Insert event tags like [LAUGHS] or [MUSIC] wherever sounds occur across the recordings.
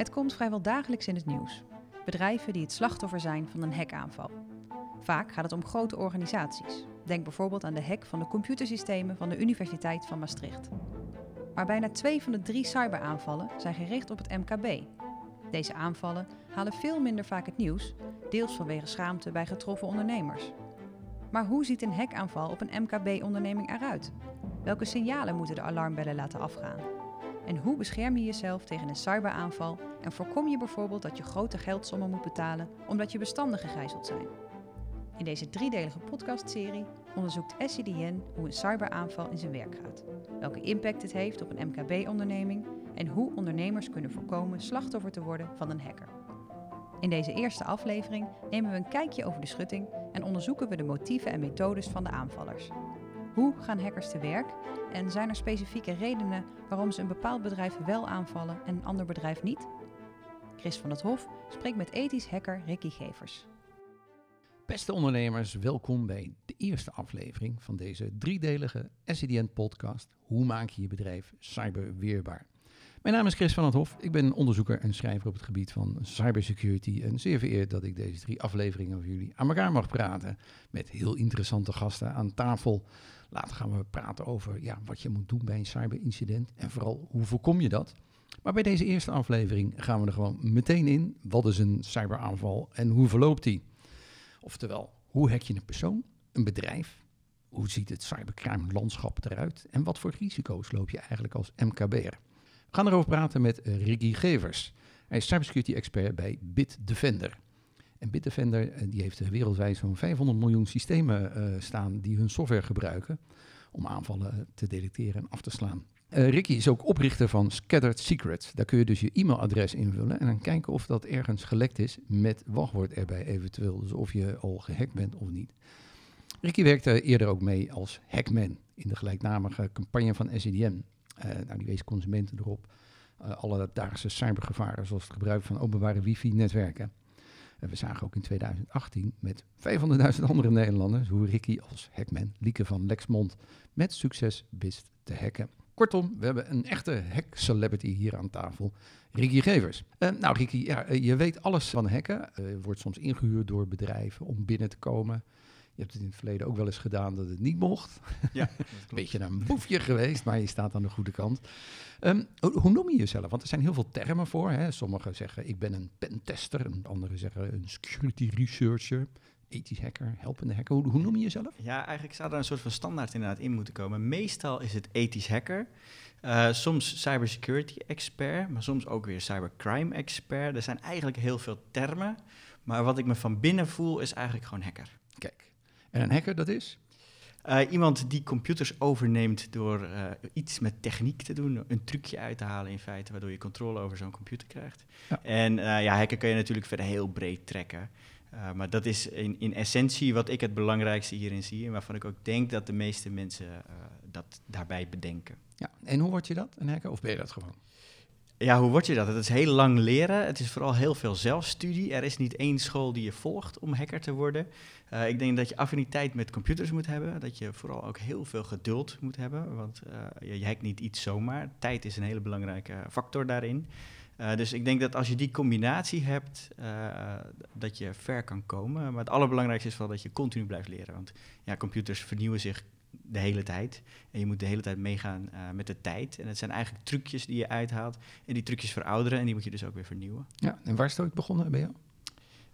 Het komt vrijwel dagelijks in het nieuws. Bedrijven die het slachtoffer zijn van een hackaanval. Vaak gaat het om grote organisaties. Denk bijvoorbeeld aan de hack van de computersystemen van de Universiteit van Maastricht. Maar bijna twee van de drie cyberaanvallen zijn gericht op het MKB. Deze aanvallen halen veel minder vaak het nieuws, deels vanwege schaamte bij getroffen ondernemers. Maar hoe ziet een hackaanval op een MKB-onderneming eruit? Welke signalen moeten de alarmbellen laten afgaan? En hoe bescherm je jezelf tegen een cyberaanval en voorkom je bijvoorbeeld dat je grote geldsommen moet betalen omdat je bestanden gegijzeld zijn? In deze driedelige podcastserie onderzoekt SCDN hoe een cyberaanval in zijn werk gaat, welke impact het heeft op een MKB-onderneming en hoe ondernemers kunnen voorkomen slachtoffer te worden van een hacker. In deze eerste aflevering nemen we een kijkje over de schutting en onderzoeken we de motieven en methodes van de aanvallers. Hoe gaan hackers te werk en zijn er specifieke redenen waarom ze een bepaald bedrijf wel aanvallen en een ander bedrijf niet? Chris van het Hof spreekt met ethisch hacker Ricky Gevers. Beste ondernemers, welkom bij de eerste aflevering van deze driedelige SCDN-podcast. Hoe maak je je bedrijf cyberweerbaar? Mijn naam is Chris van het Hof. Ik ben onderzoeker en schrijver op het gebied van cybersecurity. En zeer vereerd dat ik deze drie afleveringen voor jullie aan elkaar mag praten. Met heel interessante gasten aan tafel. Later gaan we praten over ja, wat je moet doen bij een cyberincident. En vooral hoe voorkom je dat? Maar bij deze eerste aflevering gaan we er gewoon meteen in. Wat is een cyberaanval en hoe verloopt die? Oftewel, hoe hack je een persoon, een bedrijf? Hoe ziet het cybercrime landschap eruit? En wat voor risico's loop je eigenlijk als MKB'er? We gaan erover praten met Ricky Gevers. Hij is cybersecurity expert bij Bitdefender. En Bitdefender eh, die heeft wereldwijd zo'n 500 miljoen systemen uh, staan die hun software gebruiken om aanvallen te detecteren en af te slaan. Ricky is ook oprichter van Scattered Secrets. Daar kun je dus je e-mailadres invullen en dan kijken of dat ergens gelekt is met wachtwoord erbij eventueel. Dus of je al gehackt bent of niet. Ricky werkte eerder ook mee als hackman in de gelijknamige campagne van SEDN. Uh, nou, die wees consumenten erop uh, alledaagse cybergevaren zoals het gebruik van openbare wifi-netwerken. Uh, we zagen ook in 2018 met 500.000 andere Nederlanders hoe Ricky als hackman Lieke van Lexmond met succes wist te hacken. Kortom, we hebben een echte hack-celebrity hier aan tafel, Ricky Gevers. Uh, nou, Ricky, ja, je weet alles van hacken. Uh, wordt soms ingehuurd door bedrijven om binnen te komen. Je hebt het in het verleden ook wel eens gedaan dat het niet mocht. Ja, een [LAUGHS] beetje een boefje geweest, maar je staat aan de goede kant. Um, hoe noem je jezelf? Want er zijn heel veel termen voor. Hè? Sommigen zeggen ik ben een pentester, en anderen zeggen een security researcher ethisch hacker, helpende hacker. Hoe, hoe, noem je jezelf? Ja, eigenlijk zou daar een soort van standaard inderdaad in moeten komen. Meestal is het ethisch hacker. Uh, soms cybersecurity expert, maar soms ook weer cybercrime expert. Er zijn eigenlijk heel veel termen. Maar wat ik me van binnen voel is eigenlijk gewoon hacker. Kijk, en een hacker dat is? Uh, iemand die computers overneemt door uh, iets met techniek te doen, een trucje uit te halen in feite, waardoor je controle over zo'n computer krijgt. Ja. En uh, ja, hacker kun je natuurlijk verder heel breed trekken. Maar dat is in, in essentie wat ik het belangrijkste hierin zie en waarvan ik ook denk dat de meeste mensen dat daarbij bedenken. Ja, en hoe word je dat, een hacker, of ben je dat gewoon? Ja, hoe word je dat? Het is heel lang leren. Het is vooral heel veel zelfstudie. Er is niet één school die je volgt om hacker te worden. Uh, ik denk dat je affiniteit met computers moet hebben. Dat je vooral ook heel veel geduld moet hebben. Want je, je hackt niet iets zomaar. Tijd is een hele belangrijke factor daarin. Uh, dus ik denk dat als je die combinatie hebt, uh, dat je ver kan komen. Maar het allerbelangrijkste is wel dat je continu blijft leren. Want ja, computers vernieuwen zich de hele tijd. En je moet de hele tijd meegaan uh, met de tijd. En het zijn eigenlijk trucjes die je uithaalt. En die trucjes verouderen en die moet je dus ook weer vernieuwen. Ja, en waar is het ooit begonnen bij jou?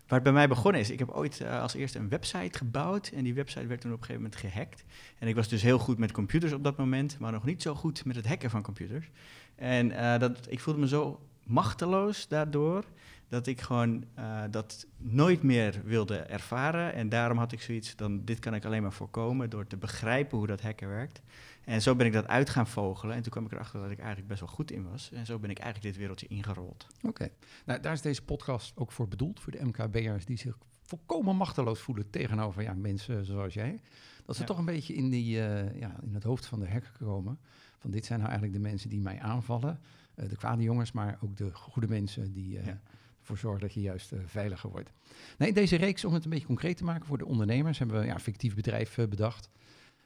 Waar het bij mij begonnen is, ik heb ooit uh, als eerste een website gebouwd en die website werd toen op een gegeven moment gehackt. En ik was dus heel goed met computers op dat moment, maar nog niet zo goed met het hacken van computers. En uh, dat, ik voelde me zo machteloos daardoor dat ik gewoon uh, dat nooit meer wilde ervaren. En daarom had ik zoiets, dan dit kan ik alleen maar voorkomen door te begrijpen hoe dat hacken werkt. En zo ben ik dat uit gaan vogelen. En toen kwam ik erachter dat ik eigenlijk best wel goed in was. En zo ben ik eigenlijk dit wereldje ingerold. Oké, okay. nou daar is deze podcast ook voor bedoeld, voor de MKB'ers die zich volkomen machteloos voelen tegenover ja, mensen zoals jij. Dat ze ja. toch een beetje in, die, uh, ja, in het hoofd van de hacker komen. Van dit zijn nou eigenlijk de mensen die mij aanvallen. Uh, de kwade jongens, maar ook de goede mensen die ja. ervoor zorgen dat je juist uh, veiliger wordt. Nee, deze reeks, om het een beetje concreet te maken voor de ondernemers, hebben we ja, een fictief bedrijf bedacht.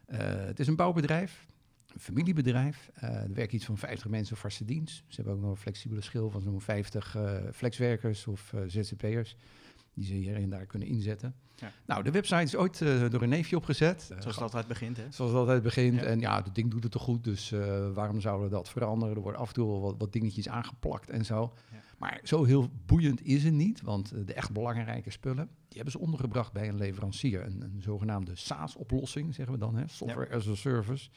het is een bouwbedrijf. een familiebedrijf. Eh, er werken iets van 50 mensen op vaste dienst. Ze hebben ook nog een flexibele schil van zo'n 50 eh, flexwerkers of eh, ZZP'ers. Die ze hier en daar kunnen inzetten. Ja. Nou, de website is ooit eh, door een neefje opgezet. Zoals het altijd begint, hè? Zoals het altijd begint. Ja. En ja, het ding doet het toch goed, dus eh, waarom zouden we dat veranderen? Er worden af en toe wel wat, wat dingetjes aangeplakt en zo. Ja. Maar zo heel boeiend is het niet, want eh, de echt belangrijke spullen, die hebben ze ondergebracht bij een leverancier. Een, een zogenaamde SaaS-oplossing, zeggen we dan, hè? software as a service.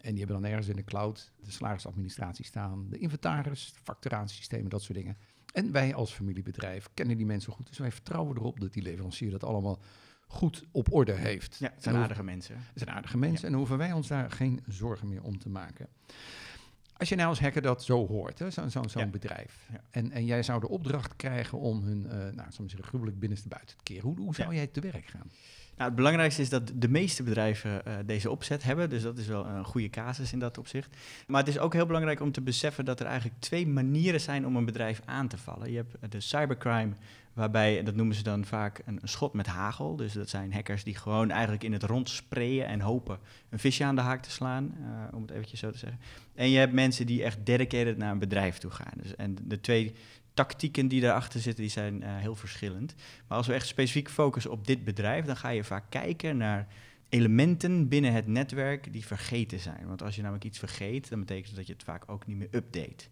En die hebben dan ergens in de cloud de salarisadministratie staan, de inventaris, facturatiesystemen, dat soort dingen. En wij als familiebedrijf kennen die mensen goed, dus wij vertrouwen erop dat die leverancier dat allemaal goed op orde heeft. Ja, het zijn aardige mensen. het zijn aardige mensen en dan hoeven wij ons daar geen zorgen meer om te maken. Als je nou als hacker dat zo hoort, zo'n Ja. bedrijf, Ja. en, en jij zou de opdracht krijgen om hun, eh nou, zeggen, gruwelijk binnenste buiten te keren, hoe, hoe zou jij te werk gaan? Nou, het belangrijkste is dat de meeste bedrijven eh, deze opzet hebben. Dus dat is wel een goede casus in dat opzicht. Maar het is ook heel belangrijk om te beseffen dat er eigenlijk twee manieren zijn om een bedrijf aan te vallen. Je hebt eh, de cybercrime, waarbij, dat noemen ze dan vaak een, schot met hagel. Dus dat zijn hackers die gewoon eigenlijk in het rond sprayen en hopen een visje aan de haak te slaan, eh, om het eventjes zo te zeggen. En je hebt mensen die echt dedicated naar een bedrijf toe gaan. Dus, en de twee tactieken die daarachter zitten, die zijn eh, heel verschillend. Maar als we echt specifiek focussen op dit bedrijf, dan ga je vaak kijken naar elementen binnen het netwerk die vergeten zijn. Want als je namelijk iets vergeet, dan betekent dat dat je het vaak ook niet meer update.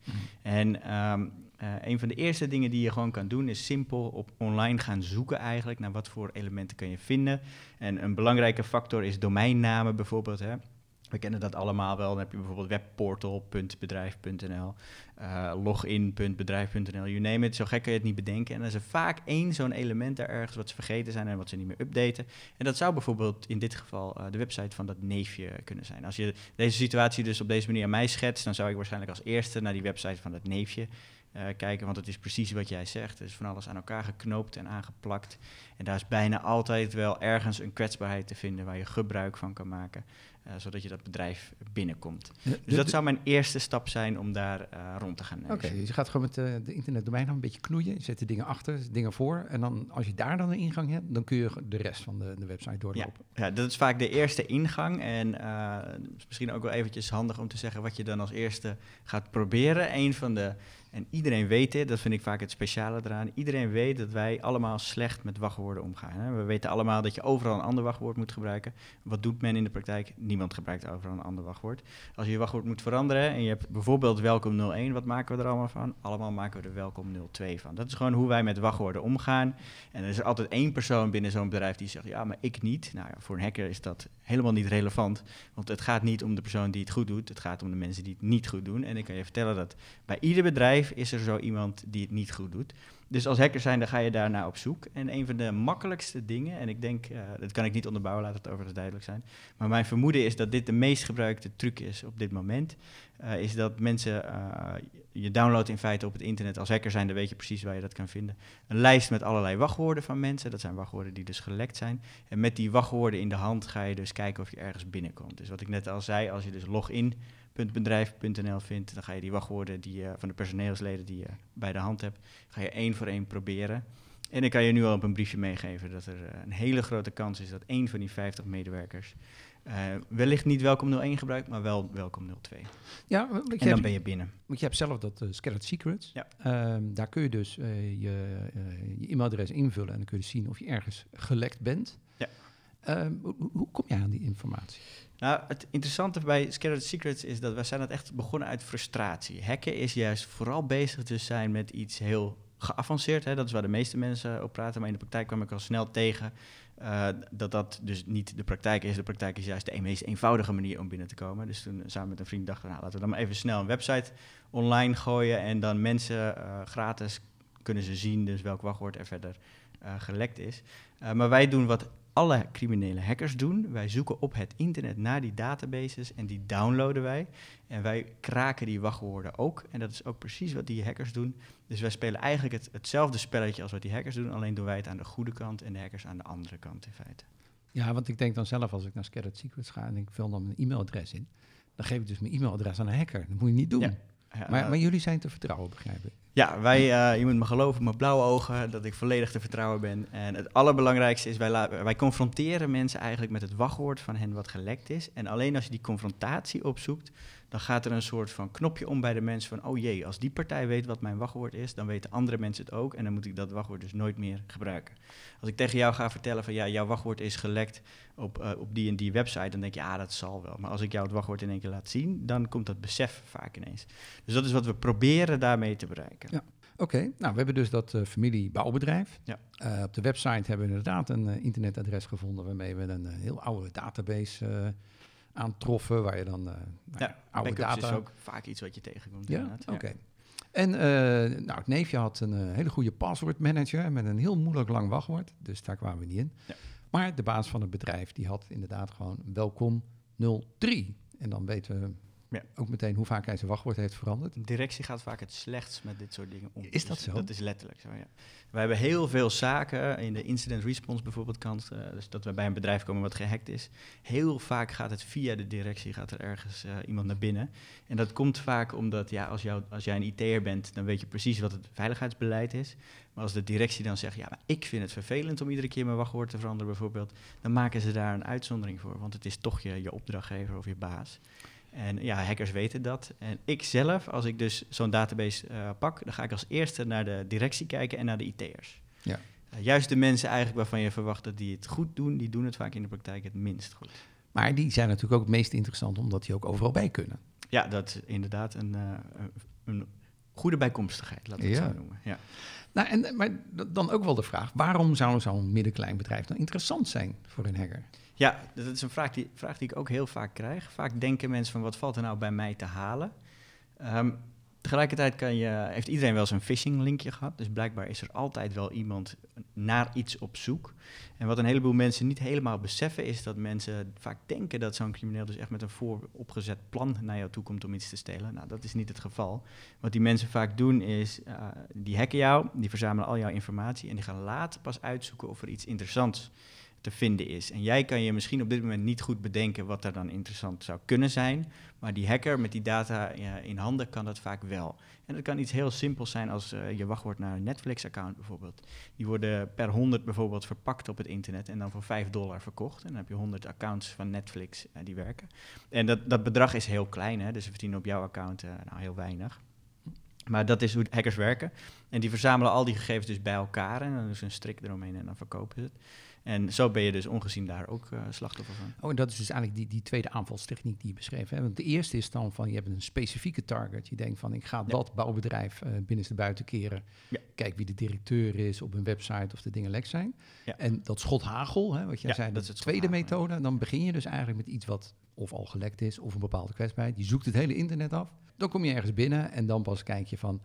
En ehm, eh, een van de eerste dingen die je gewoon kan doen, is simpel op online gaan zoeken eigenlijk naar wat voor elementen kun je vinden. En een belangrijke factor is domeinnamen bijvoorbeeld. Hè. We kennen dat allemaal wel. Dan heb je bijvoorbeeld webportal.bedrijf.nl, eh, login.bedrijf.nl, you name it. Zo gek kun je het niet bedenken. En er is er vaak één zo'n element daar ergens wat ze vergeten zijn en wat ze niet meer updaten. En dat zou bijvoorbeeld in dit geval eh, de website van dat neefje kunnen zijn. Als je deze situatie dus op deze manier aan mij schetst, dan zou ik waarschijnlijk als eerste naar die website van dat neefje eh, kijken, want het is precies wat jij zegt. Er is van alles aan elkaar geknoopt en aangeplakt. En daar is bijna altijd wel ergens een kwetsbaarheid te vinden waar je gebruik van kan maken, eh, zodat je dat bedrijf binnenkomt. Dus dat zou mijn eerste stap zijn om daar eh, rond te gaan Oké, dus je gaat gewoon met eh, de internetdomeinnaam een beetje knoeien. Je zet de dingen achter, dingen voor. En dan, als je daar dan een ingang hebt, dan kun je de rest van de, de website doorlopen. Ja, dat is vaak de eerste ingang. En misschien ook wel eventjes handig om te zeggen wat je dan als eerste gaat proberen. Een van de, en iedereen weet dit, dat vind ik vaak het speciale eraan. Iedereen weet dat wij allemaal slecht met wachtwoorden omgaan. Hè? We weten allemaal dat je overal een ander wachtwoord moet gebruiken. Wat doet men in de praktijk? Niemand gebruikt overal een ander wachtwoord. Als je je wachtwoord moet veranderen en je hebt bijvoorbeeld welkom 01, wat maken we er allemaal van? Allemaal maken we er welkom 02 van. Dat is gewoon hoe wij met wachtwoorden omgaan. En er is altijd één persoon binnen zo'n bedrijf die zegt, ja, maar ik niet. Nou ja, voor een hacker is dat helemaal niet relevant. Want het gaat niet om de persoon die het goed doet. Het gaat om de mensen die het niet goed doen. En ik kan je vertellen dat bij ieder bedrijf is er zo iemand die het niet goed doet. Dus als hacker zijn, dan ga je daarna op zoek. En een van de makkelijkste dingen, en ik denk, eh, dat kan ik niet onderbouwen, laat het overigens duidelijk zijn. Maar mijn vermoeden is dat dit de meest gebruikte truc is op dit moment. eh, is dat mensen, eh, je downloadt in feite op het internet, als hacker zijn, dan weet je precies waar je dat kan vinden. Een lijst met allerlei wachtwoorden van mensen. Dat zijn wachtwoorden die dus gelekt zijn. En met die wachtwoorden in de hand ga je dus kijken of je ergens binnenkomt. Dus wat ik net al zei, als je dus login.bedrijf.nl vindt, dan ga je die wachtwoorden die, je van de personeelsleden die je bij de hand hebt, ga je één voor één proberen. En ik kan je nu al op een briefje meegeven dat er eh, een hele grote kans is dat één van die 50 medewerkers eh, wellicht niet welkom 01 gebruikt, maar wel welkom 02. Ja, En dan hebt, ben je binnen. want je hebt zelf dat uh, Scarlet Secrets. Ja. Ehm, daar kun je dus eh, je, eh, je e-mailadres invullen en dan kun je zien of je ergens gelekt bent. Ja. Ehm, hoe, kom je aan die informatie? Nou, het interessante bij Scared Secrets is dat wij zijn het echt begonnen uit frustratie. Hacken is juist vooral bezig te zijn met iets heel geavanceerd. Hè? Dat is waar de meeste mensen op praten. Maar in de praktijk kwam ik al snel tegen uh, dat dat dus niet de praktijk is. De praktijk is juist de meest eenvoudige manier om binnen te komen. Dus toen samen met een vriend dachten we, nou, laten we dan maar even snel een website online gooien. En dan mensen uh, gratis kunnen ze zien dus welk wachtwoord er verder uh, gelekt is. Maar wij doen wat alle criminele hackers doen. Wij zoeken op het internet naar die databases en die downloaden wij. En wij kraken die wachtwoorden ook. En dat is ook precies wat die hackers doen. Dus wij spelen eigenlijk het, hetzelfde spelletje als wat die hackers doen. Alleen doen wij het aan de goede kant en de hackers aan de andere kant in feite. Ja, want ik denk dan zelf als ik naar Scarlet Secrets ga en ik vul dan mijn e-mailadres in. Dan geef ik dus mijn e-mailadres aan een hacker. Dat moet je niet doen. Ja. Maar, maar, jullie zijn te vertrouwen, begrijp ik. Ja, wij, uh, je moet me geloven, mijn blauwe ogen, dat ik volledig te vertrouwen ben. En het allerbelangrijkste is, wij, wij confronteren mensen eigenlijk met het wachtwoord van hen wat gelekt is. En alleen als je die confrontatie opzoekt, dan gaat er een soort van knopje om bij de mensen van, oh jee, als die partij weet wat mijn wachtwoord is, dan weten andere mensen het ook en dan moet ik dat wachtwoord dus nooit meer gebruiken. Als ik tegen jou ga vertellen van, ja, jouw wachtwoord is gelekt op, uh, op die en die website, dan denk je, ja, dat zal wel. Maar als ik jou het wachtwoord in één keer laat zien, dan komt dat besef vaak ineens. Dus dat is wat we proberen daarmee te bereiken. Ja. Oké, nou we hebben dus dat uh, familiebouwbedrijf. Ja. Uh, op de website hebben we inderdaad een uh, internetadres gevonden waarmee we een heel oude database aantroffen, waar je dan uh, ja, oude data... is ook vaak iets wat je tegenkomt. Ja, oké. En uh, nou, het neefje had een uh, hele goede passwordmanager met een heel moeilijk lang wachtwoord, dus daar kwamen we niet in. Ja. Maar de baas van het bedrijf die had inderdaad gewoon welkom 03. En dan weten we ja. Ook meteen hoe vaak hij zijn wachtwoord heeft veranderd. De directie gaat vaak het slechtst met dit soort dingen om. Is dat dus zo? Dat is letterlijk zo, ja. We hebben heel veel zaken in de incident response bijvoorbeeld kant. Uh, dus dat we bij een bedrijf komen wat gehackt is. Heel vaak gaat het via de directie, gaat er ergens uh, iemand naar binnen. En dat komt vaak omdat, ja, als, jou, als jij een IT'er bent, dan weet je precies wat het veiligheidsbeleid is. Maar als de directie dan zegt, ja, maar ik vind het vervelend om iedere keer mijn wachtwoord te veranderen bijvoorbeeld, dan maken ze daar een uitzondering voor. Want het is toch je, je opdrachtgever of je baas. En ja, hackers weten dat. En ik zelf, als ik dus zo'n database uh, pak, dan ga ik als eerste naar de directie kijken en naar de IT'ers. Ja. Uh, juist de mensen eigenlijk waarvan je verwacht dat die het goed doen, die doen het vaak in de praktijk het minst goed. Maar die zijn natuurlijk ook het meest interessant, omdat die ook overal bij kunnen. Ja, dat is inderdaad een, uh, een goede bijkomstigheid, laten we het zo noemen. Ja. Nou, en, maar dan ook wel de vraag, waarom zou zo'n middenklein bedrijf dan interessant zijn voor een hacker? Ja, dat is een vraag die, vraag die ik ook heel vaak krijg. Vaak denken mensen van wat valt er nou bij mij te halen? Um, tegelijkertijd kan je, heeft iedereen wel zo'n phishing linkje gehad. Dus blijkbaar is er altijd wel iemand naar iets op zoek. En wat een heleboel mensen niet helemaal beseffen is dat mensen vaak denken dat zo'n crimineel dus echt met een vooropgezet plan naar jou toe komt om iets te stelen. Nou, dat is niet het geval. Wat die mensen vaak doen is, uh, die hacken jou, die verzamelen al jouw informatie en die gaan later pas uitzoeken of er iets interessants is te vinden is. En jij kan je misschien op dit moment niet goed bedenken wat er dan interessant zou kunnen zijn. Maar die hacker met die data in handen kan dat vaak wel. En dat kan iets heel simpels zijn als uh, je wachtwoord naar een Netflix-account bijvoorbeeld. Die worden per 100 bijvoorbeeld verpakt op het internet en dan voor 5 dollar verkocht. En dan heb je 100 accounts van Netflix uh, die werken. En dat, dat bedrag is heel klein, hè? dus ze verdienen op jouw account uh, nou, heel weinig. Maar dat is hoe hackers werken. En die verzamelen al die gegevens dus bij elkaar en dan doen ze een strik eromheen en dan verkopen ze het. En zo ben je dus ongezien daar ook uh, slachtoffer van. Oh, en dat is dus eigenlijk die, die tweede aanvalstechniek die je beschreven hebt. Want de eerste is dan van, je hebt een specifieke target. Je denkt van, ik ga dat bouwbedrijf uh, binnenste buiten keren. Ja. Kijk wie de directeur is op een website of de dingen lek zijn. Ja. En dat schot hagel, hè, wat jij zei, dat is de tweede methode. Dan begin je dus eigenlijk met iets wat of al gelekt is of een bepaalde kwetsbaarheid. Je zoekt het hele internet af. Dan kom je ergens binnen en dan pas kijk je van...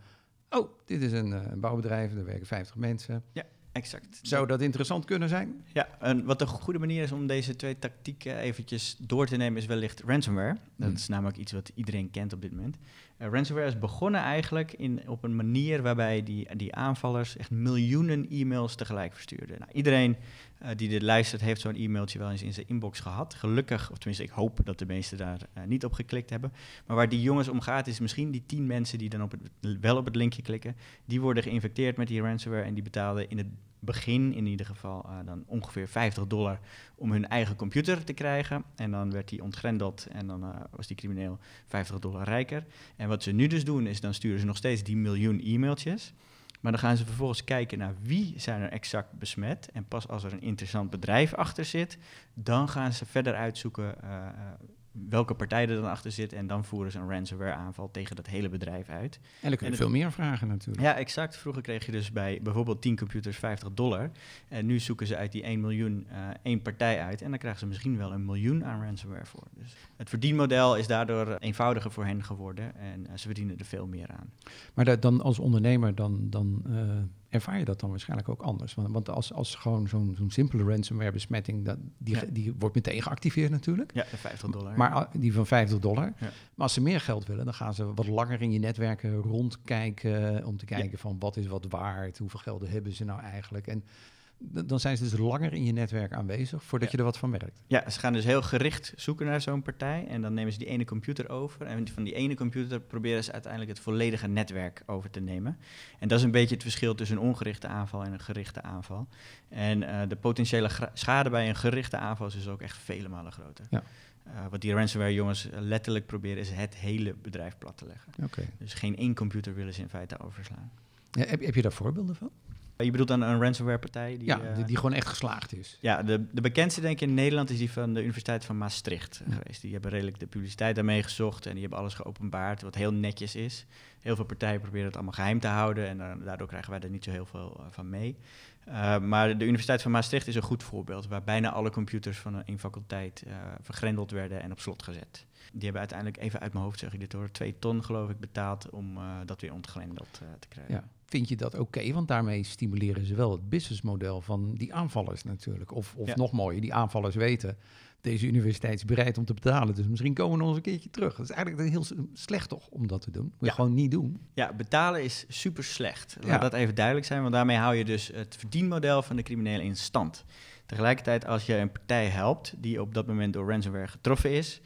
Oh, dit is een, uh, een bouwbedrijf, er werken 50 mensen. Ja. Exact. Zou dat interessant kunnen zijn? Ja, en wat een goede manier is om deze twee tactieken eventjes door te nemen is wellicht ransomware. Dat hmm. is namelijk iets wat iedereen kent op dit moment. Uh, ransomware is begonnen eigenlijk in, op een manier waarbij die, die aanvallers echt miljoenen e-mails tegelijk verstuurden. Nou, iedereen uh, die dit luistert heeft zo'n e-mailtje wel eens in zijn inbox gehad. Gelukkig, of tenminste ik hoop dat de meesten daar uh, niet op geklikt hebben. Maar waar die jongens om gaat is misschien die tien mensen die dan op het, wel op het linkje klikken. Die worden geïnfecteerd met die ransomware en die betaalden in het begin in ieder geval uh, dan ongeveer 50 dollar om hun eigen computer te krijgen. En dan werd die ontgrendeld en dan uh, was die crimineel 50 dollar rijker. En wat ze nu dus doen is dan sturen ze nog steeds die miljoen e-mailtjes. Maar dan gaan ze vervolgens kijken naar wie zijn er exact besmet. En pas als er een interessant bedrijf achter zit, dan gaan ze verder uitzoeken uh, welke partij er dan achter zit. En dan voeren ze een ransomware aanval tegen dat hele bedrijf uit. En dan kun je veel meer vragen natuurlijk. Ja, exact. Vroeger kreeg je dus bij bijvoorbeeld 10 computers 50 dollar. En nu zoeken ze uit die 1 miljoen uh, één partij uit. En dan krijgen ze misschien wel een miljoen aan ransomware voor. Dus het verdienmodel is daardoor eenvoudiger voor hen geworden. En uh, ze verdienen er veel meer aan. Maar dat dan als ondernemer dan... dan uh ervaar je dat dan waarschijnlijk ook anders. Want, want als, als gewoon zo'n zo'n simpele ransomware besmetting, dat, die, die wordt meteen geactiveerd natuurlijk. Ja, 50 dollar. Maar die van 50 dollar. Ja. Maar als ze meer geld willen, dan gaan ze wat langer in je netwerken rondkijken om te kijken van wat is wat waard, hoeveel geld hebben ze nou eigenlijk. En dan zijn ze dus langer in je netwerk aanwezig voordat Ja. je er wat van merkt. Ja, ze gaan dus heel gericht zoeken naar zo'n partij en dan nemen ze die ene computer over. En van die ene computer proberen ze uiteindelijk het volledige netwerk over te nemen. En dat is een beetje het verschil tussen een ongerichte aanval en een gerichte aanval. En eh, de potentiële schade bij een gerichte aanval is dus ook echt vele malen groter. Ja. Eh, wat die ransomware jongens eh, letterlijk proberen is het hele bedrijf plat te leggen. Dus geen één computer willen ze in feite overslaan. Ja, heb, heb je daar voorbeelden van? Je bedoelt dan een ransomware partij? Die, ja, eh, die, die gewoon echt geslaagd is. Ja, de, de bekendste denk ik in Nederland is die van de Universiteit van Maastricht eh, Ja. geweest. Die hebben redelijk de publiciteit daarmee gezocht en die hebben alles geopenbaard, wat heel netjes is. Heel veel partijen proberen het allemaal geheim te houden en daardoor krijgen wij er niet zo heel veel eh, van mee. Uh, maar de Universiteit van Maastricht is een goed voorbeeld, waar bijna alle computers van een faculteit vergrendeld werden en op slot gezet. Die hebben uiteindelijk, even uit mijn hoofd zeg ik dit hoor, twee ton geloof ik betaald om dat weer ontgrendeld te krijgen. Ja. Vind je dat oké? Okay? Want daarmee stimuleren ze wel het businessmodel van die aanvallers natuurlijk. Of, of ja. nog mooier, die aanvallers weten, deze universiteit is bereid om te betalen. Dus misschien komen we nog eens een keertje terug. Dat is eigenlijk heel slecht toch om dat te doen. Moet je ja. gewoon niet doen. Ja, betalen is super slecht. Laat Ja. dat even duidelijk zijn, want daarmee hou je dus het verdienmodel van de criminelen in stand. Tegelijkertijd, als je een partij helpt die op dat moment door ransomware getroffen is,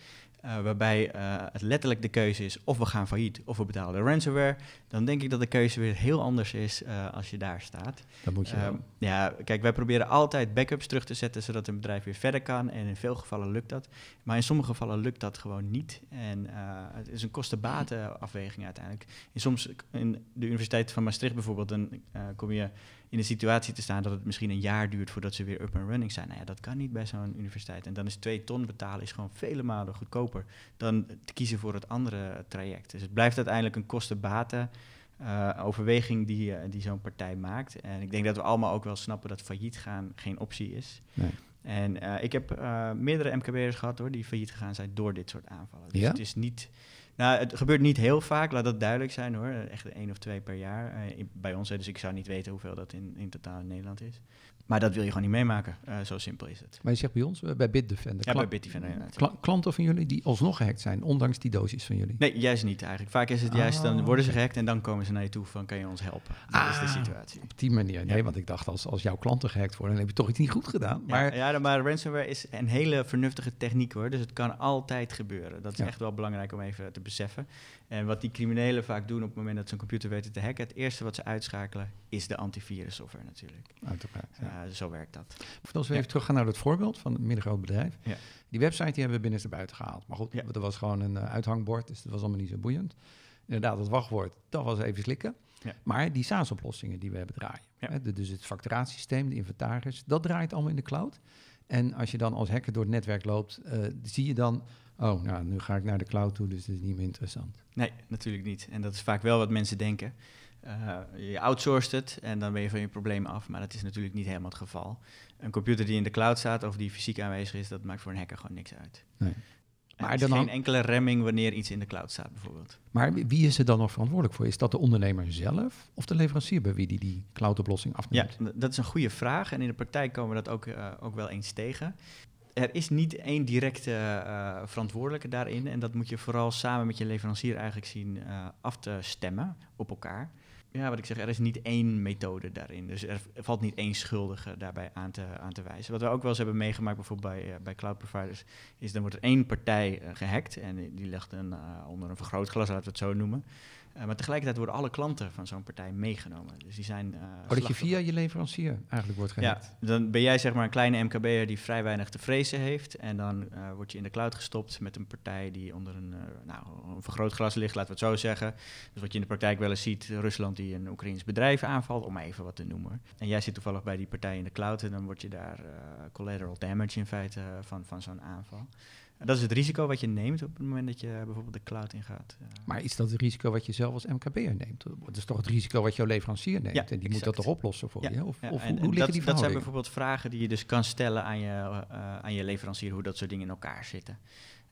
uh, waarbij uh, het letterlijk de keuze is of we gaan failliet of we betalen de ransomware, dan denk ik dat de keuze weer heel anders is uh, als je daar staat. Dat moet je uh, Ja, kijk, wij proberen altijd backups terug te zetten zodat een bedrijf weer verder kan en in veel gevallen lukt dat. Maar in sommige gevallen lukt dat gewoon niet en het is een kosten-baten-afweging uiteindelijk. En soms in de Universiteit van Maastricht bijvoorbeeld, dan kom je in een situatie te staan dat het misschien een jaar duurt voordat ze weer up and running zijn. Nou ja, dat kan niet bij zo'n universiteit. En dan is twee ton betalen is gewoon vele malen goedkoper dan te kiezen voor het andere traject. Dus het blijft uiteindelijk een kosten-baten uh, overweging die, uh, die zo'n partij maakt. En ik denk dat we allemaal ook wel snappen dat failliet gaan geen optie is. Nee. En uh, ik heb meerdere MKB'ers gehad hoor, die failliet gegaan zijn door dit soort aanvallen. Dus ja? het is niet... Nou, het gebeurt niet heel vaak, laat dat duidelijk zijn hoor. Echt één of twee per jaar uh, bij ons. Dus ik zou niet weten hoeveel dat in, in totaal in Nederland is. Maar dat wil je gewoon niet meemaken. Uh, zo simpel is het. Maar je zegt bij ons, uh, bij Bitdefender. Ja, bij Bitdefender inderdaad. Kla klanten van jullie die alsnog gehackt zijn, ondanks die dosis van jullie? Nee, juist niet eigenlijk. Vaak is het juist, Oh, dan worden ze gehackt en dan komen ze naar je toe van, kan je ons helpen? Dat ah, is de situatie. Op die manier. Nee, Ja. want ik dacht, als, als jouw klanten gehackt worden, dan heb je toch iets niet goed gedaan. Maar ja, ja, maar ransomware is een hele vernuftige techniek hoor. Dus het kan altijd gebeuren. Dat is Ja. echt wel belangrijk om even te beseffen. En wat die criminelen vaak doen op het moment dat ze een computer weten te hacken, het eerste wat ze uitschakelen is de antivirussoftware natuurlijk. uiteraard. Ja. Ja, zo werkt dat. Als we Ja. even teruggaan naar het voorbeeld van het middengroot bedrijf. Ja. Die website die hebben we binnenstebuiten gehaald. Maar goed, er was gewoon een eh, uithangbord, dus dat was allemaal niet zo boeiend. Inderdaad, het wachtwoord, dat was even slikken. Maar die SaaS-oplossingen die we hebben draaien, hè, de- dus het facturatiesysteem, de inventaris, dat draait allemaal in de cloud. En als je dan als hacker door het netwerk loopt, eh, zie je dan, oh, nou, nu ga ik naar de cloud toe, dus dat is niet meer interessant. Nee, natuurlijk niet. En dat is vaak wel wat mensen denken. Eh, je outsourced het en dan ben je van je probleem af, maar dat is natuurlijk niet helemaal het geval. Een computer die in de cloud staat of die fysiek aanwezig is, dat maakt voor een hacker gewoon niks uit. Nee. Maar er is dan geen enkele remming wanneer iets in de cloud staat bijvoorbeeld. Maar wie- is er dan nog verantwoordelijk voor? Is dat de ondernemer zelf of de leverancier bij wie die die cloud-oplossing Ja, afneemt? d- dat is een goede vraag. En in de praktijk komen we dat ook, eh, ook wel eens tegen. Er is niet één directe eh, verantwoordelijke daarin. En dat moet je vooral samen met je leverancier eigenlijk zien eh, af te stemmen op elkaar. Ja, wat ik zeg, er is niet één methode daarin. Dus er valt niet één schuldige daarbij aan te, aan te wijzen. Wat we ook wel eens hebben meegemaakt, bijvoorbeeld bij, eh, bij cloud providers, is dan wordt er één partij eh, gehackt en die- legt een, onder een vergrootglas, laten we het zo noemen. Eh, maar tegelijkertijd worden alle klanten van zo'n partij meegenomen. Dus die zijn. eh, Oh, dat je via je leverancier eigenlijk wordt gehackt? Ja, dan ben jij zeg maar een kleine MKB'er die vrij weinig te vrezen heeft. En dan eh, word je in de cloud gestopt met een partij die onder een, nou, een vergrootglas ligt, laten we het zo zeggen. Dus wat je in de praktijk wel eens ziet, Rusland die een Oekraïns bedrijf aanvalt, om even wat te noemen. En jij zit toevallig bij die partij in de cloud en dan word je daar collateral damage in feite van, van zo'n aanval. Dat is het risico wat je neemt op het moment dat je bijvoorbeeld de cloud ingaat. Eh, Maar is dat het risico wat je zelf als MKB'er neemt? Dat is toch het risico wat jouw leverancier neemt? Ja, en die moet dat toch oplossen voor Ja, je? Of, Ja, of en- hoe, en hoe liggen dat, die dat zijn bijvoorbeeld vragen die je dus kan stellen aan je, eh, aan je leverancier, hoe dat soort dingen in elkaar zitten.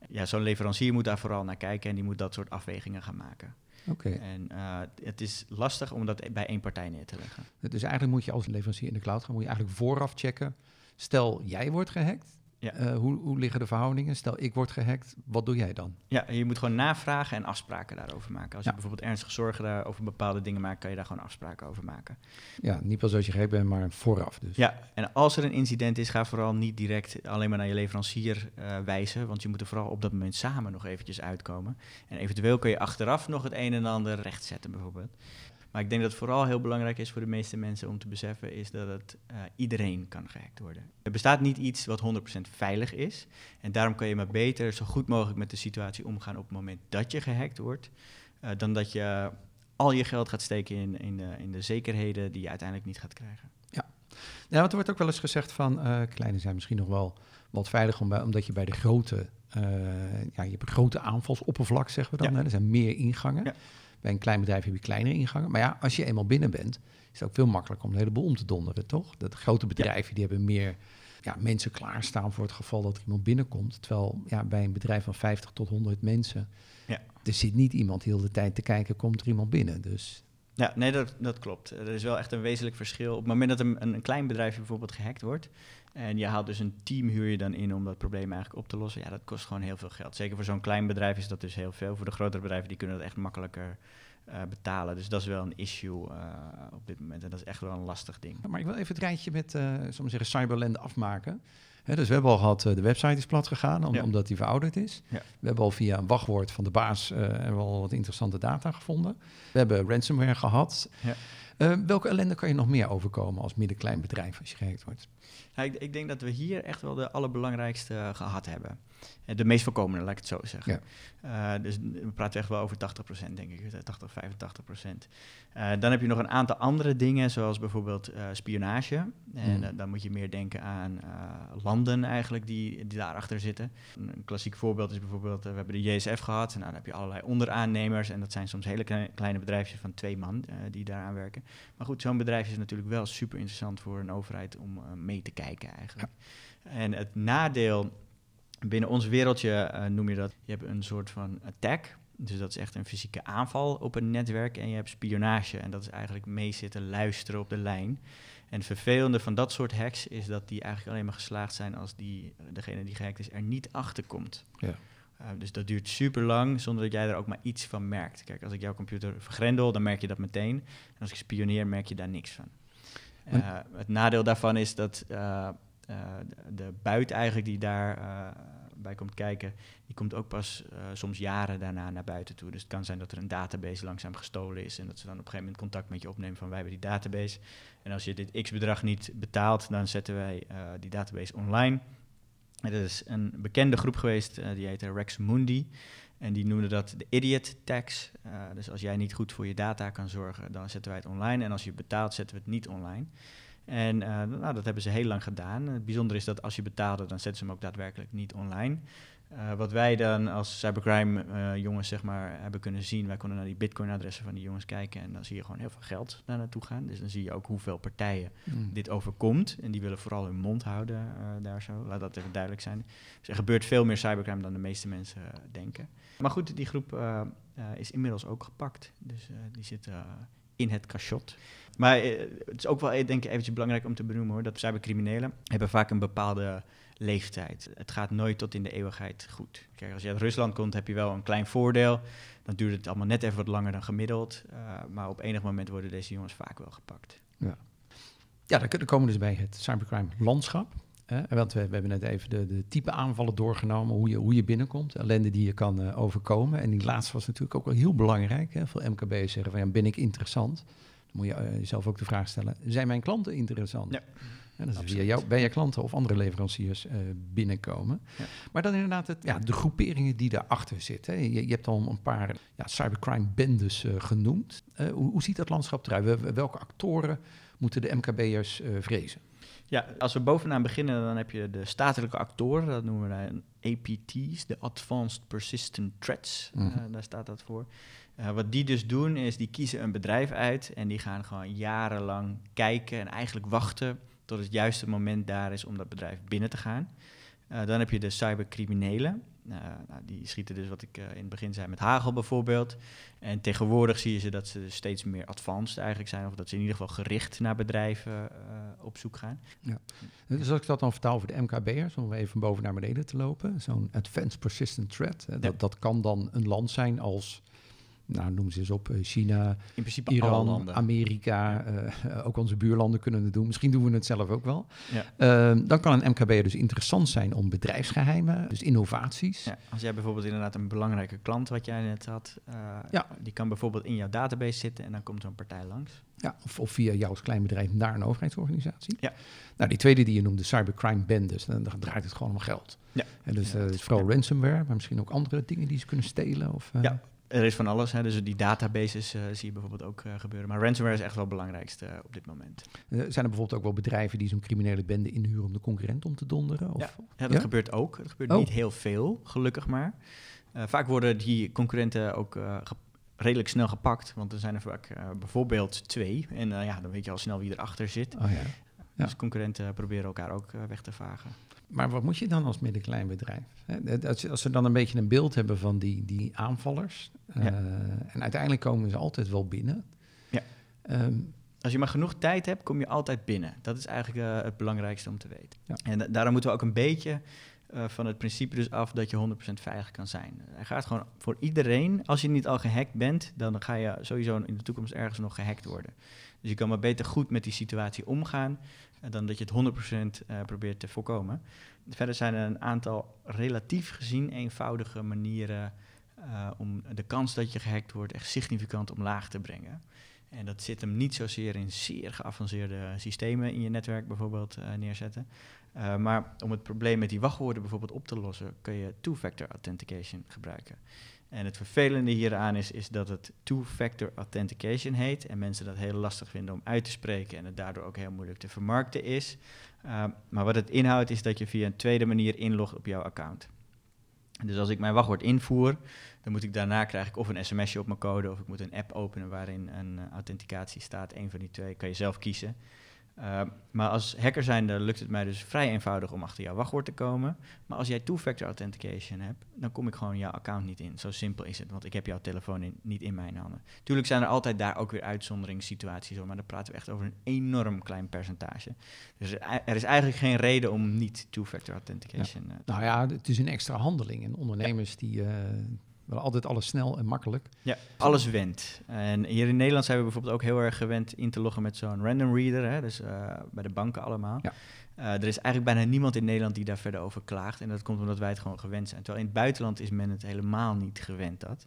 Ja, zo'n leverancier moet daar vooral naar kijken en die moet dat soort afwegingen gaan maken. Oké, En eh, het is lastig om dat bij één partij neer te leggen. dus eigenlijk moet je als leverancier in de cloud gaan, moet je eigenlijk vooraf checken. Stel, jij wordt gehackt, Ja. Eh, hoe, hoe liggen de verhoudingen? Stel, ik word gehackt, wat doe jij dan? Ja, je moet gewoon navragen en afspraken daarover maken. Als je bijvoorbeeld ernstige zorgen daar over bepaalde dingen maakt, kan je daar gewoon afspraken over maken. Ja, niet pas als je gehackt bent, maar vooraf dus. Ja, en als er een incident is, ga vooral niet direct alleen maar naar je leverancier eh, wijzen, want je moet er vooral op dat moment samen nog eventjes uitkomen. En eventueel kun je achteraf nog het een en ander rechtzetten bijvoorbeeld. Maar ik denk dat het vooral heel belangrijk is voor de meeste mensen om te beseffen, is dat het eh, iedereen kan gehackt worden. Er bestaat niet iets wat 100% veilig is. En daarom kan je maar beter zo goed mogelijk met de situatie omgaan op het moment dat je gehackt wordt, eh, dan dat je al je geld gaat steken in, in, de, in de zekerheden die je uiteindelijk niet gaat krijgen. Ja, want er wordt ook wel eens gezegd van, eh, kleine zijn misschien nog wel wat bij- omdat je bij de grote, eh, ja, je hebt een grote aanvalsoppervlak, zeggen we dan. Ja. Hè? Er zijn meer ingangen. Ja. Bij een klein bedrijf heb je kleinere ingangen. Maar ja, als je eenmaal binnen bent, is het ook veel makkelijker om de hele boel om te donderen, toch? Dat grote bedrijven, die hebben meer ja, mensen klaarstaan voor het geval dat er iemand binnenkomt. Terwijl ja, bij een bedrijf van 50 tot 100 mensen, Ja. er zit niet iemand heel de tijd te kijken, komt er iemand binnen. Dus Ja, nee, dat, dat klopt. Er is wel echt een wezenlijk verschil. Op het moment dat een, een, een klein bedrijfje bijvoorbeeld gehackt wordt... en je haalt dus een team, huur je dan in om dat probleem eigenlijk op te lossen... ja, dat kost gewoon heel veel geld. Zeker voor zo'n klein bedrijf is dat dus heel veel. Voor de grotere bedrijven, die kunnen dat echt makkelijker eh, betalen. Dus dat is wel een issue eh, op dit moment. En dat is echt wel een lastig ding. Ja, Maar ik wil even het rijtje met, ik maar zeggen, Cyberland afmaken. Dus we hebben al gehad, eh, de website is plat gegaan, om- Ja. omdat die verouderd is. Ja. We hebben al via een wachtwoord van de baas hebben we al wat interessante data gevonden. We hebben ransomware gehad. Ja. Eh, welke ellende kan je nog meer overkomen als middenklein bedrijf als je gehackt wordt? Ik, ik denk dat we hier echt wel de allerbelangrijkste eh, gehad hebben. Eh, De meest voorkomende, laat ik het zo zeggen. Eh, dus we praten echt wel over 80%, denk ik. eh, 80, 85%. Eh, dan heb je nog een aantal andere dingen, zoals bijvoorbeeld spionage. En Hmm. dan moet je meer denken aan landen eigenlijk die, die daarachter zitten. Een, klassiek voorbeeld is bijvoorbeeld, we hebben de JSF gehad. En nou, dan heb je allerlei onderaannemers. En dat zijn soms hele kleine, kleine bedrijfjes van twee man die daaraan werken. Maar goed, zo'n bedrijf is natuurlijk wel super interessant voor een overheid om eh, mee te kijken eigenlijk. En het nadeel binnen ons wereldje eh, noem je dat, je hebt een soort van attack. Dus dat is echt een fysieke aanval op een netwerk. En je hebt spionage. En dat is eigenlijk mee zitten luisteren op de lijn. En het vervelende van dat soort hacks is dat die eigenlijk alleen maar geslaagd zijn als die, degene die gehackt is er niet achter komt. Ja. Eh, dus dat duurt super lang zonder dat jij er ook maar iets van merkt. Kijk, als ik jouw computer vergrendel, dan merk je dat meteen. En als ik spioneer, merk je daar niks van. Eh, het nadeel daarvan is dat eh, eh, de, buit eigenlijk die daar eh, bij komt kijken, die komt ook pas soms jaren daarna naar buiten toe. Dus het kan zijn dat er een database langzaam gestolen is en dat ze dan op een gegeven moment contact met je opnemen van wij hebben die database. En als je dit x-bedrag niet betaalt, dan zetten wij die database online. Er is een bekende groep geweest, die heette Rex Mundi. En die noemde dat de idiot tax. Eh, dus als jij niet goed voor je data kan zorgen, dan zetten wij het online. En als je betaalt, zetten we het niet online. En eh, nou, dat hebben ze heel lang gedaan. Het bijzondere is dat als je betaalde, dan zetten ze hem ook daadwerkelijk niet online. Eh, wat wij dan als cybercrime eh, jongens zeg maar, hebben kunnen zien, wij konden naar die bitcoin-adressen van die jongens kijken en dan zie je gewoon heel veel geld daar naartoe gaan. Dus dan zie je ook hoeveel partijen Hmm. dit overkomt. En die willen vooral hun mond houden eh, daar zo. Laat dat even duidelijk zijn. Dus er gebeurt veel meer cybercrime dan de meeste mensen denken. Maar goed, die groep is inmiddels ook gepakt. Dus die zit in het cachot. Maar het is ook wel denk ik eventjes belangrijk om te benoemen hoor. Dat cybercriminelen hebben vaak een bepaalde leeftijd. Het gaat nooit tot in de eeuwigheid goed. Kijk, als je uit Rusland komt, heb je wel een klein voordeel. Dan duurt het allemaal net even wat langer dan gemiddeld. Eh, maar op enig moment worden deze jongens vaak wel gepakt. Ja, dan k- dan komen we dus bij het cybercrime landschap. Hè? want we, we hebben net even de, de type aanvallen doorgenomen, hoe je, hoe je binnenkomt, ellende die je kan eh, overkomen. En die laatste was natuurlijk ook wel heel belangrijk. Hè? Veel MKB'ers zeggen van, ja, ben ik interessant? Dan moet je eh, jezelf ook de vraag stellen, zijn mijn klanten interessant? Ja, Dat is via jou, bij je klanten of andere leveranciers eh, binnenkomen. Ja. Maar dan inderdaad het, ja, de groeperingen die daarachter zitten. Je, je hebt al een paar ja, cybercrime bendes eh, genoemd. Eh, hoe, hoe ziet dat landschap eruit? Wel- Welke actoren moeten de MKB'ers vrezen? Ja, als we bovenaan beginnen, dan heb je de statelijke actoren. Dat noemen we APT's, de Advanced Persistent Threats. Mhm. Daar staat dat voor. Wat die dus doen, is die kiezen een bedrijf uit en die gaan gewoon jarenlang kijken en eigenlijk wachten tot het juiste moment daar is om dat bedrijf binnen te gaan. Eh, dan heb je de cybercriminelen. nou, die schieten dus, wat ik in het begin zei, met hagel bijvoorbeeld. En tegenwoordig zie je ze dat ze steeds meer advanced eigenlijk zijn, of dat ze in ieder geval gericht naar bedrijven op zoek gaan. Ja. Dus als ik dat dan vertaal voor de MKB'ers, om even boven naar beneden te lopen, zo'n Advanced Persistent Threat, dat, dat kan dan een land zijn als nou, noem ze eens op, eh, China, in principe Iran, Amerika, uh, ook onze buurlanden kunnen het doen. Misschien doen we het zelf ook wel. Ja. Uh, dan kan een MKB dus interessant zijn om bedrijfsgeheimen, dus innovaties. Ja, als jij bijvoorbeeld inderdaad een belangrijke klant, wat jij net had, uh, ja. die kan bijvoorbeeld in jouw database zitten en dan komt zo'n partij langs. Ja, of, of, via jou als klein bedrijf naar een overheidsorganisatie. Ja. Nou, die tweede die je noemde, cybercrime bendes, dan, dan draait het gewoon om geld. Ja. En dus ja, vooral ransomware, maar misschien ook andere dingen die ze kunnen stelen. Of, ja, er is van alles. Hè. Dus die databases uh, zie je bijvoorbeeld ook uh, gebeuren. Maar ransomware is echt wel het belangrijkste uh, op dit moment. zijn er bijvoorbeeld ook wel bedrijven die zo'n criminele bende inhuren om de concurrent om te donderen? Of? Ja, ja dat gebeurt ook. Dat gebeurt niet oh. heel veel, gelukkig maar. vaak worden die concurrenten ook redelijk snel gepakt. Want er zijn er vaak bijvoorbeeld twee. En ja, dan weet je al snel wie erachter zit. Oh, ja. Dus concurrenten proberen elkaar ook weg te vagen. Maar wat moet je dan als middenklein bedrijf? Als, als ze dan een beetje een beeld hebben van die, die aanvallers. Uh, en uiteindelijk komen ze altijd wel binnen. Ja. Um, als je maar genoeg tijd hebt, kom je altijd binnen. Dat is eigenlijk uh, het belangrijkste om te weten. Ja. En daarom moeten we ook een beetje uh, van het principe dus af dat je 100% veilig kan zijn. Hij gaat gewoon voor iedereen. Als je niet al gehackt bent, dan ga je sowieso in de toekomst ergens nog gehackt worden. Dus je kan maar beter goed met die situatie omgaan dan dat je het 100% uh, probeert te voorkomen. Verder zijn er een aantal relatief gezien eenvoudige manieren om de kans dat je gehackt wordt echt significant omlaag te brengen. En dat zit hem niet zozeer in zeer geavanceerde systemen in je netwerk bijvoorbeeld neerzetten. Uh, maar om het probleem met die wachtwoorden bijvoorbeeld op te lossen, kun je two-factor authentication gebruiken. En het vervelende hieraan is, is dat het two-factor authentication heet en mensen dat heel lastig vinden om uit te spreken en het daardoor ook heel moeilijk te vermarkten is. Uh, maar wat het inhoudt is dat je via een tweede manier inlogt op jouw account. Dus als ik mijn wachtwoord invoer, dan moet ik daarna krijg ik of een sms'je op mijn code of ik moet een app openen waarin een uh, authenticatie staat. Een van die twee kan je zelf kiezen. Uh, maar als hacker zijnde lukt het mij dus vrij eenvoudig om achter jouw wachtwoord te komen. Maar als jij two-factor authentication hebt, dan kom ik gewoon jouw account niet in. Zo simpel is het, want ik heb jouw telefoon in, niet in mijn handen. Tuurlijk zijn er altijd daar ook weer uitzonderingssituaties maar dan praten we echt over een enorm klein percentage. Dus er is eigenlijk geen reden om niet two-factor authentication ja. uh, Nou ja, het is een extra handeling. En ondernemers die, uh, willen altijd alles snel en makkelijk. Ja, alles wendt. En hier in Nederland zijn we bijvoorbeeld ook heel erg gewend in te loggen met zo'n random reader. Hè, dus uh, bij de banken allemaal. Ja. Uh, er is eigenlijk bijna niemand in Nederland die daar verder over klaagt. En dat komt omdat wij het gewoon gewend zijn. Terwijl in het buitenland is men het helemaal niet gewend dat.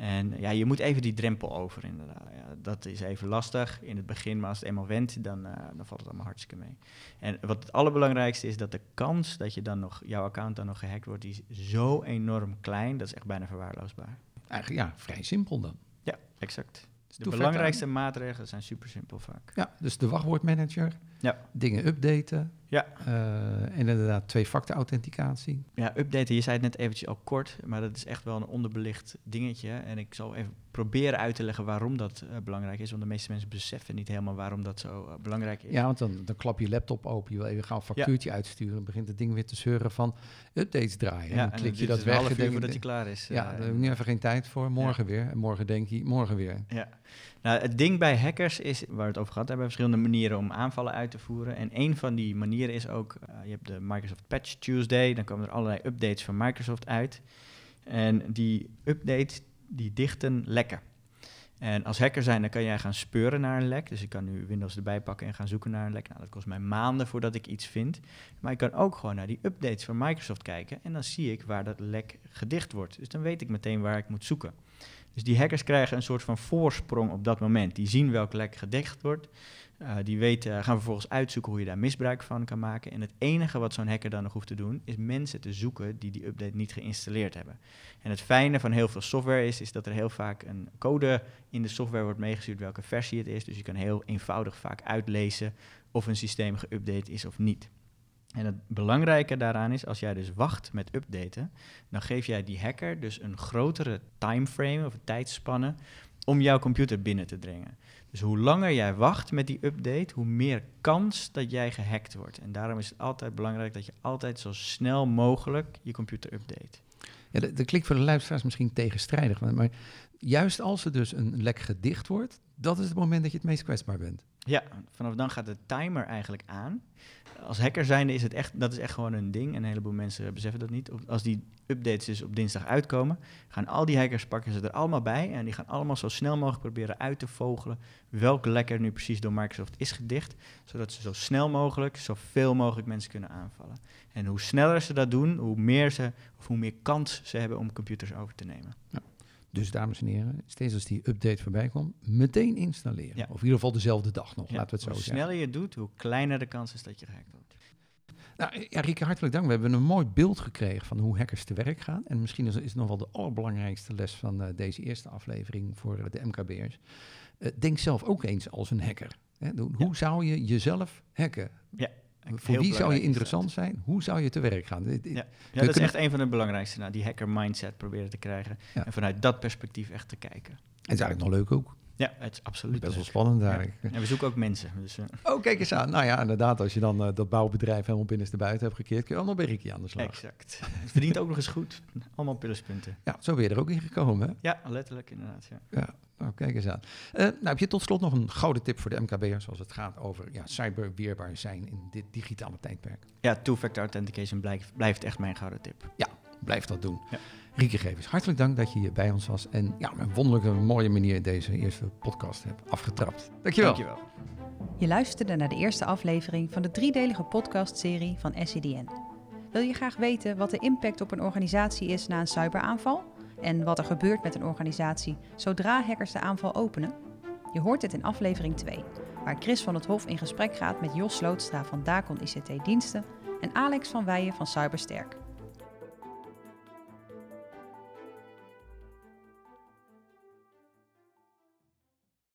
En ja, je moet even die drempel over inderdaad. Ja, dat is even lastig in het begin, maar als het eenmaal went, dan, uh, dan valt het allemaal hartstikke mee. En wat het allerbelangrijkste is dat de kans dat je dan nog, jouw account dan nog gehackt wordt, die is zo enorm klein, dat is echt bijna verwaarloosbaar. Eigenlijk ja, vrij simpel dan. Ja, exact. De belangrijkste maatregelen zijn super simpel vaak. Ja, dus de wachtwoordmanager, ja. dingen updaten. Ja. Uh, en inderdaad twee-factor authenticatie. Ja, updaten, je zei het net eventjes al kort, maar dat is echt wel een onderbelicht dingetje. En ik zal even proberen uit te leggen waarom dat uh, belangrijk is. Want de meeste mensen beseffen niet helemaal waarom dat zo uh, belangrijk is. Ja, want dan, dan klap je laptop open, je wil even gaan een factuurtje ja. uitsturen. begint het ding weer te zeuren van updates draaien. Ja, en dan klik je dat weg. Een half uur voordat hij klaar is. Ja, daar heb ik nu even geen tijd voor. Morgen weer. En morgen denk je, morgen weer. Ja. Nou, het ding bij hackers is, waar we het over gehad hebben, verschillende manieren om aanvallen uit te voeren. En een van die manieren is ook, uh, je hebt de Microsoft Patch Tuesday, dan komen er allerlei updates van Microsoft uit. En die updates, die dichten lekken. En als hacker zijn, dan kan jij gaan speuren naar een lek. Dus ik kan nu Windows erbij pakken en gaan zoeken naar een lek. Nou, dat kost mij maanden voordat ik iets vind. Maar ik kan ook gewoon naar die updates van Microsoft kijken. En dan zie ik waar dat lek gedicht wordt. Dus dan weet ik meteen waar ik moet zoeken. Dus die hackers krijgen een soort van voorsprong op dat moment. Die zien welk lek gedekt wordt. Uh, die weten, gaan vervolgens uitzoeken hoe je daar misbruik van kan maken. En het enige wat zo'n hacker dan nog hoeft te doen, is mensen te zoeken die die update niet geïnstalleerd hebben. En het fijne van heel veel software is, is dat er heel vaak een code in de software wordt meegestuurd welke versie het is. Dus je kan heel eenvoudig vaak uitlezen of een systeem geüpdate is of niet. En het belangrijke daaraan is, als jij dus wacht met updaten, dan geef jij die hacker dus een grotere timeframe of tijdspanne om jouw computer binnen te dringen. Dus hoe langer jij wacht met die update, hoe meer kans dat jij gehackt wordt. En daarom is het altijd belangrijk dat je altijd zo snel mogelijk je computer update. Ja, dat, voor de luisteraars misschien tegenstrijdig, maar, maar juist als er dus een lek gedicht wordt, dat is het moment dat je het meest kwetsbaar bent. Ja, vanaf dan gaat de timer eigenlijk aan. Als hacker zijnde is het echt, dat is echt gewoon een ding. En een heleboel mensen beseffen dat niet. Als die updates dus op dinsdag uitkomen, gaan al die hackers pakken ze er allemaal bij. En die gaan allemaal zo snel mogelijk proberen uit te vogelen welke lekker nu precies door Microsoft is gedicht. Zodat ze zo snel mogelijk, zoveel mogelijk mensen kunnen aanvallen. En hoe sneller ze dat doen, hoe meer ze, of hoe meer kans ze hebben om computers over te nemen. Dus dames en heren, steeds als die update voorbij komt, meteen installeren. Ja. Of in ieder geval dezelfde dag nog, Ja, laten we het zo hoe zeggen. sneller je doet, hoe kleiner de kans is dat je gehackt wordt. Nou, ja, Rieke, hartelijk dank. We hebben een mooi beeld gekregen van hoe hackers te werk gaan. En misschien is, het nog wel de allerbelangrijkste les van eh, deze eerste aflevering voor eh, de MKB'ers. Eh, denk zelf ook eens als een hacker. Hè? Hoe hoe zou je jezelf hacken? Voor wie zou je interessant zijn? Hoe zou je te werk gaan? Ja. Dat is echt een van de belangrijkste. Nou, die hacker mindset proberen te krijgen. Ja. En vanuit dat perspectief echt te kijken. Het is eigenlijk nog leuk ook. Ja, het is absoluut. Best wel spannend Ja. eigenlijk. En we zoeken ook mensen. Dus, eh, Oh, kijk eens aan. Nou ja, inderdaad, als je dan eh, dat bouwbedrijf helemaal binnenste buiten hebt gekeerd, kun je allemaal bij Ricky aan de slag. exact. Het verdient ook nog eens goed. Allemaal pluspunten. Ja, zo ben je er ook in gekomen, hè? Ja, letterlijk inderdaad. Ja. Ja, nou, kijk eens aan. Eh, nou, heb je tot slot nog een gouden tip voor de MKB'ers als het gaat over ja, cyberweerbaar zijn in dit digitale tijdperk? Ja, two-factor authentication blijft, blijft echt mijn gouden tip. Blijf dat doen. Ja. Rieke Gevers, hartelijk dank dat je hier bij ons was en ja, op een wonderlijke mooie manier deze eerste podcast hebt afgetrapt. Dankjewel. Dankjewel. Je luisterde naar de eerste aflevering van de driedelige podcastserie van SCDN. Wil je graag weten wat de impact op een organisatie is na een cyberaanval? En wat er gebeurt met een organisatie zodra hackers de aanval openen? Je hoort het in aflevering 2, waar Chris van het Hof in gesprek gaat met Jos Slootstra van Dacon ICT Diensten en Alex van Weijen van Cybersterk.